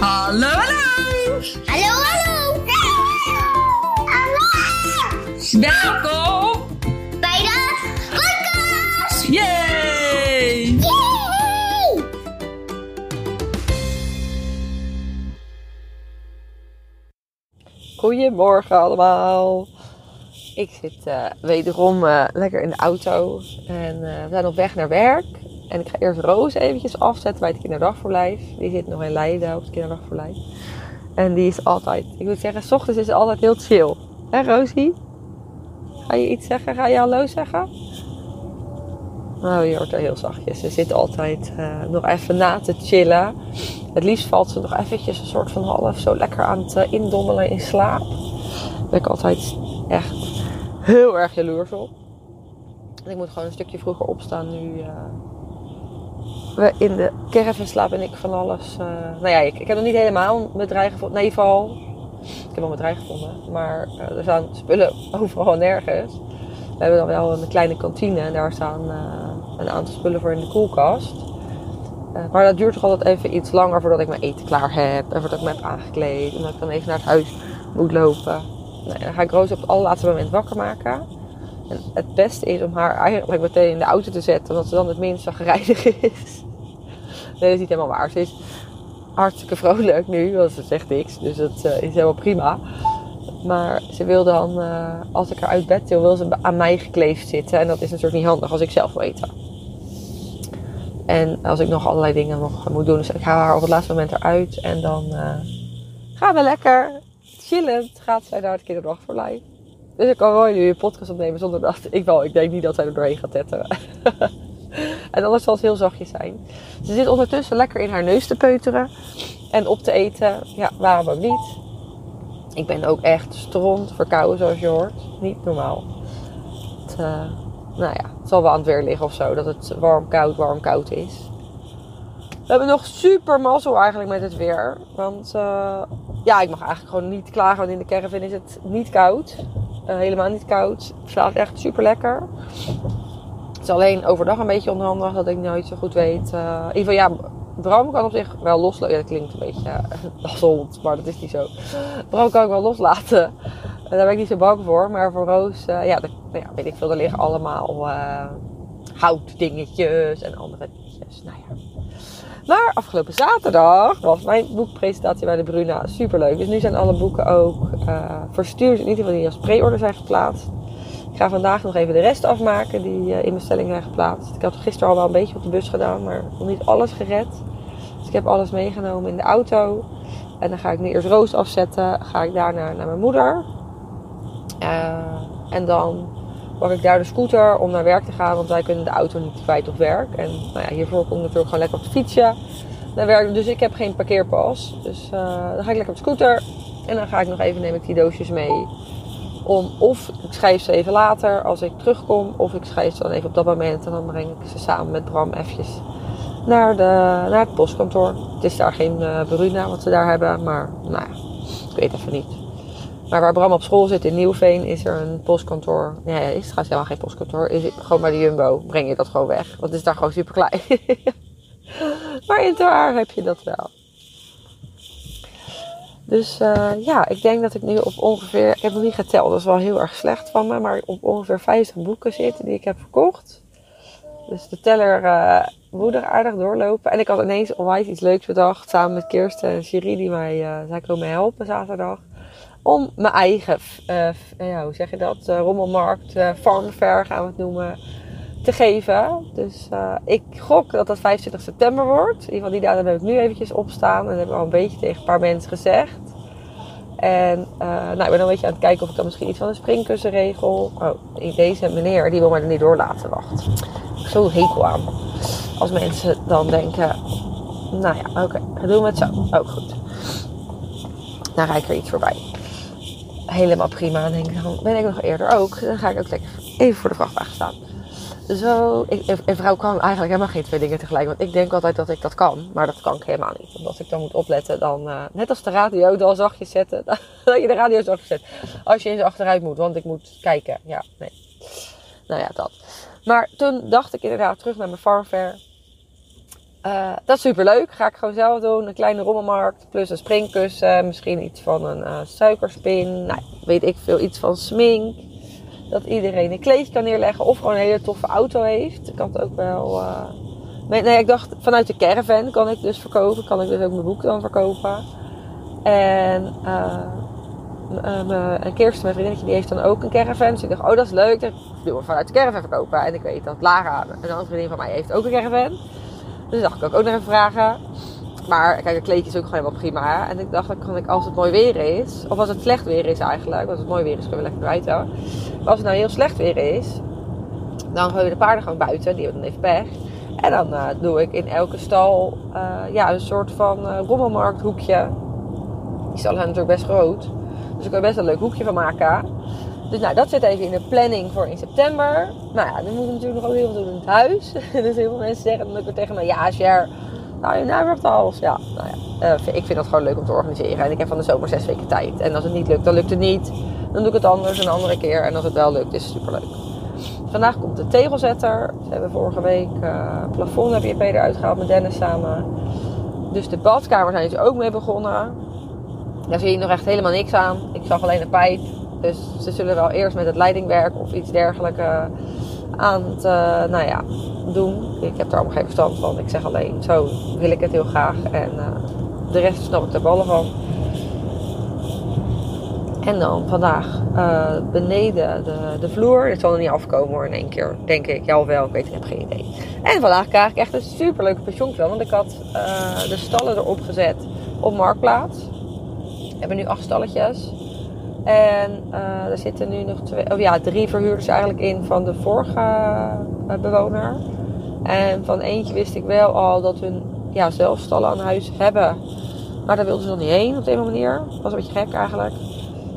Hallo, hallo! Hallo, hallo! Hallo! Welkom Bij de podcast! Yay! Yay! Goedemorgen allemaal. Ik zit eh, wederom eh, lekker in de auto en eh, we zijn op weg naar werk. En ik ga eerst Roos eventjes afzetten bij het kinderdagverblijf. Die zit nog in Leiden op het kinderdagverblijf. En die is altijd, ik moet zeggen, s ochtends is ze altijd heel chill. Hé Rosie? Ga je iets zeggen? Ga je hallo zeggen? Nou, je hoort er heel zachtjes. Ze zit altijd eh, nog even na te chillen. Het liefst valt ze nog eventjes een soort van half zo lekker aan het eh, indommelen in slaap. Daar ben ik altijd echt heel erg jaloers op. Ik moet gewoon een stukje vroeger opstaan nu. eh, we in de caravan slapen en ik van alles. eh, nou ja, ik, ik heb nog niet helemaal mijn draai gevonden. Nee, val. Ik heb wel mijn draai gevonden. Maar eh, er staan spullen overal en nergens. We hebben dan wel een kleine kantine en daar staan eh, een aantal spullen voor in de koelkast. Maar dat duurt toch altijd even iets langer voordat ik mijn eten klaar heb. En voordat ik me heb aangekleed. En dat ik dan even naar het huis moet lopen. Nou, dan ga ik Roos op het allerlaatste moment wakker maken. En het beste is om haar eigenlijk meteen in de auto te zetten. Omdat ze dan het minst zagrijnig is. Nee, dat is niet helemaal waar. Ze is hartstikke vrolijk nu. Want ze zegt niks. Dus dat eh, is helemaal prima. Maar ze wil dan, eh, als ik haar uit bed wil, wil ze aan mij gekleefd zitten. En dat is natuurlijk niet handig als ik zelf wil eten. En als ik nog allerlei dingen nog moet doen. Dus ik haal haar op het laatste moment eruit. En dan eh, gaan we lekker chillend. Gaat zij naar het kinderdagverblijf. Dus ik kan Roy nu een podcast opnemen zonder dat ik wel. Ik denk niet dat zij er doorheen gaat tetteren. en anders zal het heel zachtjes zijn. Ze zit ondertussen lekker in haar neus te peuteren. En op te eten. Ja, waarom ook niet? Ik ben ook echt stront verkouden zoals je hoort. Niet normaal. Het, eh, nou ja, het zal wel aan het weer liggen of zo. Dat het warm, koud, warm, koud is. We hebben nog super mazzel eigenlijk met het weer. Want eh, ja, ik mag eigenlijk gewoon niet klagen. Want in de caravan is het niet koud. Eh, helemaal niet koud. Het slaat echt super lekker. Het is alleen overdag een beetje onhandig dat ik nooit zo goed weet. eh, in ieder geval, ja, Bram kan op zich wel loslaten. Dat klinkt een beetje uh, als maar dat is niet zo. Bram kan ik wel loslaten. En daar ben ik niet zo bang voor. Maar voor Roos, eh, ja, nou ja, weet ik veel. Er liggen allemaal eh, houtdingetjes en andere dingetjes. Nou ja. Maar afgelopen zaterdag was mijn boekpresentatie bij de Bruna superleuk. Dus nu zijn alle boeken ook eh, verstuurd. In ieder geval die als pre-order zijn geplaatst. Ga vandaag nog even de rest afmaken die eh, in bestelling zijn geplaatst. Ik had gisteren al wel een beetje op de bus gedaan, maar nog niet alles gered. Dus ik heb alles meegenomen in de auto. En dan ga ik nu eerst Roos afzetten. Ga ik daarna naar mijn moeder. Eh, en dan pak ik daar de scooter om naar werk te gaan. Want wij kunnen de auto niet kwijt op werk. En nou ja, hiervoor kom ik natuurlijk gewoon lekker op de fietsje. Dus ik heb geen parkeerpas. Dus eh, dan ga ik lekker op de scooter. En dan ga ik nog even, neem ik die doosjes mee. Om, of ik schrijf ze even later als ik terugkom. Of ik schrijf ze dan even op dat moment. En dan breng ik ze samen met Bram eventjes naar, de, naar het postkantoor. Het is daar geen uh, Bruna wat ze daar hebben. Maar nou ja, ik weet even niet. Maar waar Bram op school zit in Nieuwveen is er een postkantoor. Ja, is trouwens helemaal geen postkantoor. Is het gewoon bij de Jumbo. Breng je dat gewoon weg. Want het is daar gewoon super klein. maar in Ter heb je dat wel. Dus uh, ja, ik denk dat ik nu op ongeveer... Ik heb nog niet geteld, dat is wel heel erg slecht van me. Maar op ongeveer 50 boeken zit die ik heb verkocht. Dus de teller uh, moet er aardig doorlopen. En ik had ineens onwijs iets leuks bedacht. Samen met Kirsten en Cherie die mij uh, zij komen helpen zaterdag. Om mijn eigen, ja, hoe zeg je dat? rommelmarkt, farmfair gaan we het noemen te geven. Dus uh, ik gok dat dat 25 september wordt. In ieder geval die datum heb ik nu eventjes opstaan. En dat heb ik al een beetje tegen een paar mensen gezegd. En uh, nou, ik ben een beetje aan het kijken of ik dan misschien iets van een springkussen regel. Oh, deze meneer, die wil mij er niet door laten wachten. Zo hekel aan. Als mensen dan denken, nou ja, oké, okay, doen we het zo. Ook oh, goed. Dan rijd ik er iets voorbij. Helemaal prima. Dan denk ik, ben ik nog eerder ook. Dan ga ik ook lekker even voor de vrachtwagen staan zo. Ik, een vrouw kan eigenlijk helemaal geen twee dingen tegelijk. Want ik denk altijd dat ik dat kan. Maar dat kan ik helemaal niet. Als ik dan moet opletten, dan. Uh, net als de radio, dan zachtjes zetten. Dat je de radio zachtjes zet. Als je eens achteruit moet, want ik moet kijken. Ja, nee. Nou ja, dat. Maar toen dacht ik inderdaad terug naar mijn farmfair. eh, dat is super leuk. Ga ik gewoon zelf doen. Een kleine rommelmarkt. Plus een springkussen. Misschien iets van een eh, suikerspin. Nou, weet ik veel. Iets van smink. Dat iedereen een kleedje kan neerleggen. Of gewoon een hele toffe auto heeft. Ik kan het ook wel... eh, Nee, nee, ik dacht vanuit de caravan kan ik dus verkopen. Kan ik dus ook mijn boek dan verkopen. En eh m- eh, en Kirsten, mijn vriendinnetje, die heeft dan ook een caravan. Dus ik dacht, oh dat is leuk. Dan doen we vanuit de caravan verkopen. En ik weet dat Lara, een andere vriendin van mij, heeft ook een caravan. Dus dacht ik ook, ook nog even vragen. Maar kijk, een kleedje is ook gewoon helemaal prima. En ik dacht, dan kan ik als het mooi weer is, of als het slecht weer is eigenlijk, als het mooi weer is, kunnen we lekker buiten. Als het nou heel slecht weer is, dan gooien we de paarden gewoon buiten. Die hebben dan even pech. En dan eh, doe ik in elke stal eh, ja, een soort van eh, rommelmarkthoekje. Die stallen zijn natuurlijk best groot. Dus ik kan er best een leuk hoekje van maken. Dus nou, dat zit even in de planning voor in september. Nou ja, dan moet ik natuurlijk nog ook heel veel doen in het huis. dus heel veel mensen zeggen dan ook weer tegen me... Ja, Sher, nou wordt hals. Ja, nou ja. eh, ik vind dat gewoon leuk om te organiseren. En ik heb van de zomer zes weken tijd. En als het niet lukt, dan lukt het niet. Dan doe ik het anders een andere keer. En als het wel lukt, is het superleuk. Vandaag komt de tegelzetter. Ze hebben vorige week eh plafond heb je eruit gehaald met Dennis samen. Dus de badkamer zijn ze ook mee begonnen. Daar zie je nog echt helemaal niks aan. Ik zag alleen een pijp. Dus ze zullen wel eerst met het leidingwerk of iets dergelijks aan het eh, nou ja, doen. Ik heb daar allemaal geen verstand van. Ik zeg alleen, zo wil ik het heel graag. En eh, de rest snap ik er ballen van. En dan vandaag eh, beneden de, de vloer. Dit zal er niet afkomen hoor in één keer. Denk ik. Ja, wel. Ik weet ik heb geen idee. En vandaag krijg ik echt een superleuke pensioenplan. Want ik had de stallen erop gezet op Marktplaats. We hebben nu acht stalletjes. En eh, er zitten nu nog twee, oh ja, drie verhuurders eigenlijk in van de vorige eh, bewoner. En van eentje wist ik wel al dat hun ja, zelf stallen aan huis hebben. Maar daar wilden ze nog niet heen op de een manier. Dat was een beetje gek eigenlijk.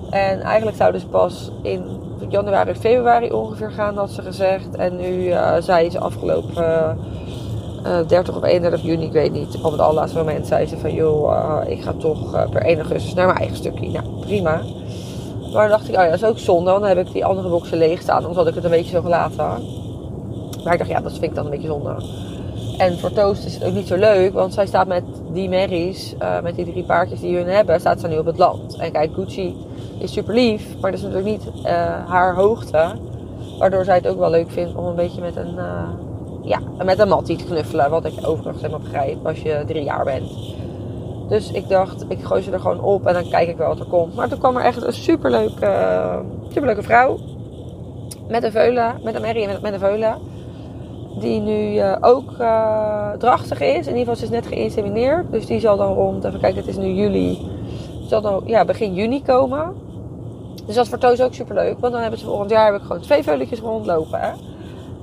En eigenlijk zouden ze pas in januari, februari ongeveer gaan, had ze gezegd. En nu eh zei ze afgelopen eh, eh, 30 of 31 juni, ik weet niet, op het allerlaatste moment zei ze van joh, ik ga toch per 1 augustus naar mijn eigen stukje. Nou, prima. Maar dan dacht ik, oh ja, dat is ook zonde, want dan heb ik die andere boxen leeg staan. Anders had ik het een beetje zo gelaten. Maar ik dacht, ja, dat vind ik dan een beetje zonde. En voor Toast is het ook niet zo leuk, want zij staat met die merries, eh, met die drie paardjes die hun hebben, staat ze nu op het land. En kijk, Gucci is super lief, maar dat is natuurlijk niet eh, haar hoogte. Waardoor zij het ook wel leuk vindt om een beetje met een, eh, ja, met een mattie te knuffelen. Wat ik overigens helemaal begrijp als je drie jaar bent. Dus ik dacht, ik gooi ze er gewoon op en dan kijk ik wel wat er komt. Maar toen kwam er echt een superleuke, superleuke vrouw. Met een veulen, met een merrie en met, een veulen. Die nu eh, ook eh, drachtig is. In ieder geval, ze is net geïnsemineerd. Dus die zal dan rond, even kijken, het is nu juli. Zal dan ja, begin juni komen. Dus dat is voor Toos ook superleuk. Want dan hebben ze volgend jaar heb ik gewoon twee veuletjes rondlopen. Hè?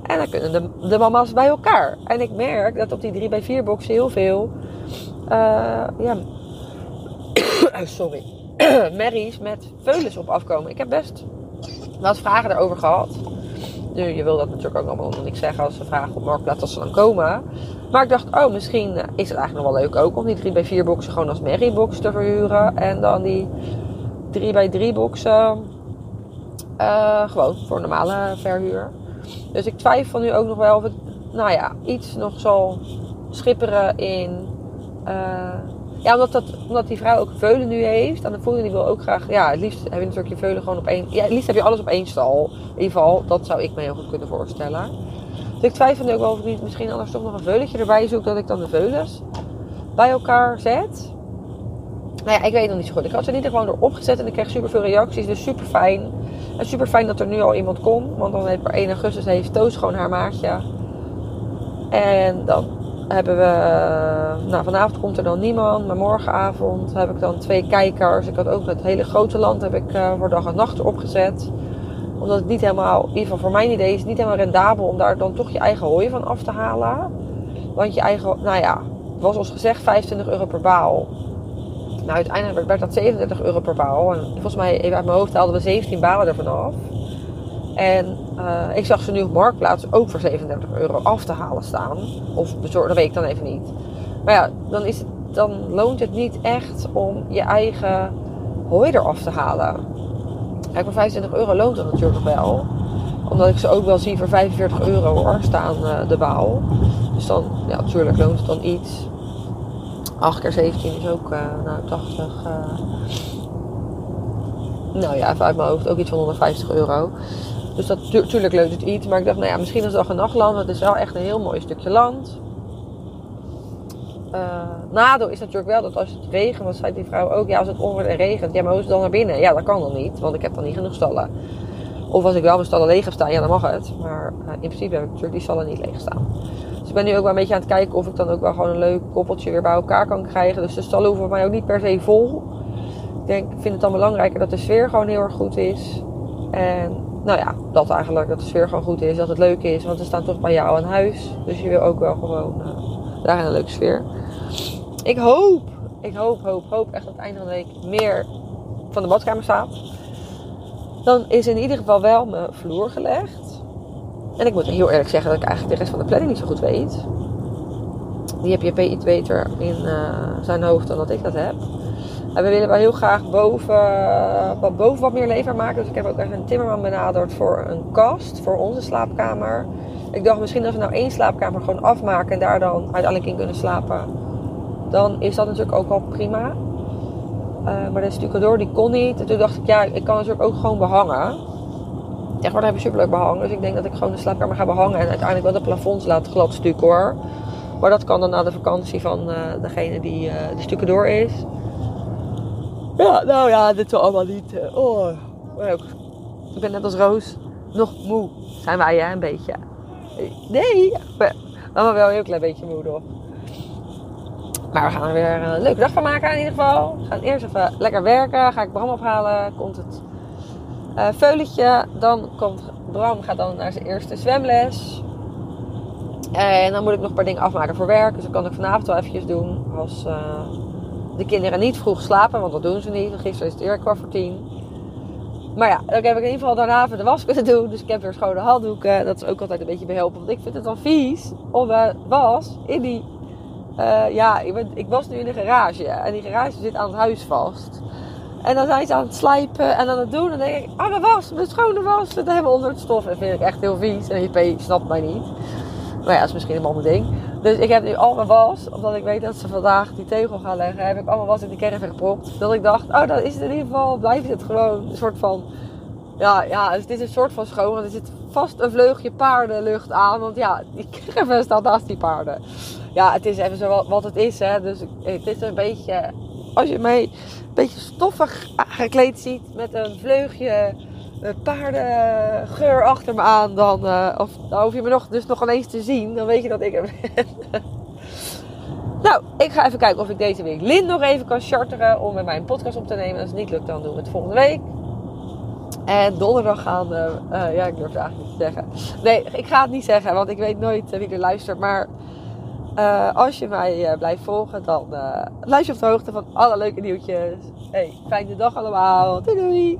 En dan kunnen de, de mama's bij elkaar. En ik merk dat op die 3 bij 4 boxen heel veel... eh, ja, sorry. merries met veulens op afkomen. Ik heb best wat vragen daarover gehad. Nu, je wil dat natuurlijk ook allemaal nog niks zeggen als ze vragen op Marktplaats als ze dan komen. Maar ik dacht, oh, misschien eh, is het eigenlijk nog wel leuk ook om die 3 bij 4 boxen gewoon als merriebox te verhuren. En dan die 3 bij 3 boxen eh, gewoon voor normale verhuur. Dus ik twijfel nu ook nog wel of het, nou ja, iets nog zal schipperen in... eh, ja, omdat, dat, omdat die vrouw ook veulen nu heeft. En de voerder die wil ook graag... Ja, het liefst heb je natuurlijk je veulen gewoon op één... Ja, het liefst heb je alles op één stal. In ieder geval, dat zou ik me heel goed kunnen voorstellen. Dus ik twijfel nu ook wel of ik misschien anders toch nog een veulentje erbij zoek. Dat ik dan de veulens bij elkaar zet. Nou ja, ik weet nog niet zo goed. Ik had ze niet er gewoon erop gezet en ik kreeg super veel reacties. Dus super fijn. En super fijn dat er nu al iemand komt. Want dan heeft per 1 augustus heeft Toos gewoon haar maatje. En dan hebben we... Nou, vanavond komt er dan niemand. Maar morgenavond heb ik dan twee kijkers. Ik had ook het hele grote land heb ik eh, voor dag en nacht erop gezet. Omdat het niet helemaal... In ieder geval voor mijn idee is het niet helemaal rendabel om daar dan toch je eigen hooi van af te halen. Want je eigen... Nou ja, het was ons gezegd 25 euro per baal. Nou, uiteindelijk werd dat 37 euro per baal. En volgens mij, even uit mijn hoofd, haalden we 17 balen ervan af. En eh, ik zag ze nu op Marktplaats ook voor 37 euro af te halen staan. Of bezorgd, dat weet ik dan even niet. Maar ja, dan, is dan loont het niet echt om je eigen hooi eraf te halen. Kijk, voor 25 euro loont het natuurlijk wel. Omdat ik ze ook wel zie voor 45 euro hoor, staan eh, de baal. Dus dan, ja, natuurlijk loont het dan iets. 8 keer 17 is ook, eh, nou, 80. eh, nou ja, even uit mijn hoofd ook iets van 150 euro. Dus dat tu- tuurlijk leunt het iets. Maar ik dacht, nou ja, misschien als dag en nachtland. Het is wel echt een heel mooi stukje land. Eh, nadeel is natuurlijk wel dat als het regent, wat zei die vrouw ook, ja, als het onweer en regent, ja, maar hoe is het dan naar binnen? Ja, dat kan dan niet, want ik heb dan niet genoeg stallen. Of als ik wel mijn stallen leeg heb staan, ja, dan mag het. Maar eh, in principe heb ik natuurlijk die stallen niet leeg staan. Dus ik ben nu ook wel een beetje aan het kijken of ik dan ook wel gewoon een leuk koppeltje weer bij elkaar kan krijgen. Dus de stallen hoeven voor mij ook niet per se vol. Ik denk, vind het dan belangrijker dat de sfeer gewoon heel erg goed is. En nou ja, dat eigenlijk, dat de sfeer gewoon goed is, dat het leuk is. Want we staan toch bij jou aan huis. Dus je wil ook wel gewoon eh, daar een leuke sfeer. Ik hoop, ik hoop, hoop, hoop echt dat het einde van de week meer van de badkamer staat. Dan is in ieder geval wel mijn vloer gelegd. En ik moet heel eerlijk zeggen dat ik eigenlijk de rest van de planning niet zo goed weet. Die heb je iets beter in eh, zijn hoofd dan dat ik dat heb. En we willen wel heel graag boven, wat boven wat meer lever maken. Dus ik heb ook even een timmerman benaderd voor een kast voor onze slaapkamer. Ik dacht misschien als we nou één slaapkamer gewoon afmaken en daar dan uiteindelijk in kunnen slapen. Dan is dat natuurlijk ook wel prima. Eh, maar de stucador die kon niet. En toen dacht ik, ja, ik kan natuurlijk ook gewoon behangen. Tegenwoordig heb ik superleuk behang. Dus ik denk dat ik gewoon de slaapkamer ga behangen. En uiteindelijk wel de plafonds laat glad hoor. Maar dat kan dan na de vakantie van eh, degene die eh, de stucador is. Ja, nou ja, dit zal allemaal niet. eh, oh. Ik ben net als Roos nog moe. Zijn wij hè, een beetje. Nee, maar wel een heel klein beetje moe nog. Maar we gaan er weer een leuke dag van maken in ieder geval. We gaan eerst even lekker werken. Ga ik Bram ophalen. Komt het veuletje. Dan komt Bram gaat dan naar zijn eerste zwemles. En dan moet ik nog een paar dingen afmaken voor werk. Dus dat kan ik vanavond wel eventjes doen. Als eh, de kinderen niet vroeg slapen. Want dat doen ze niet. Gisteren is het eerder kwart voor tien. Maar ja, dan heb ik in ieder geval daarna de was kunnen doen. Dus ik heb weer schone handdoeken. Dat is ook altijd een beetje behelpen. Want ik vind het dan vies om de was in die... eh, ja, ik, was nu in de garage. En die garage zit aan het huis vast. En dan zijn ze aan het slijpen en aan het doen. En dan denk ik, ah, mijn was, mijn schone was zit helemaal onder het stof. En dat vind ik echt heel vies. En JP snapt mij niet. Maar ja, dat is misschien een ander ding. Dus ik heb nu al mijn was, omdat ik weet dat ze vandaag die tegel gaan leggen, heb ik allemaal was in de caravan gepropt. Dat ik dacht, oh, dan is het in ieder geval, blijft het gewoon een soort van, ja, ja, het is een soort van schoon. Want er zit vast een vleugje paardenlucht aan. Want ja, die caravan staat naast die paarden. Ja, het is even zo wat, het is, hè. Dus het is een beetje, als je mij een beetje stoffig gekleed ziet met een vleugje paardengeur achter me aan, dan, eh, of, dan hoef je me nog, dus nog eens te zien. Dan weet je dat ik er ben. nou, ik ga even kijken of ik deze week Lin nog even kan charteren om met mij een podcast op te nemen. Als het niet lukt, dan doen we het volgende week. En donderdag gaan we... eh, ja, ik durf het eigenlijk niet te zeggen. Nee, ik ga het niet zeggen, want ik weet nooit eh, wie er luistert. Maar eh, als je mij eh, blijft volgen, dan eh blijf je op de hoogte van alle leuke nieuwtjes. Hey, fijne dag allemaal. Doei doei!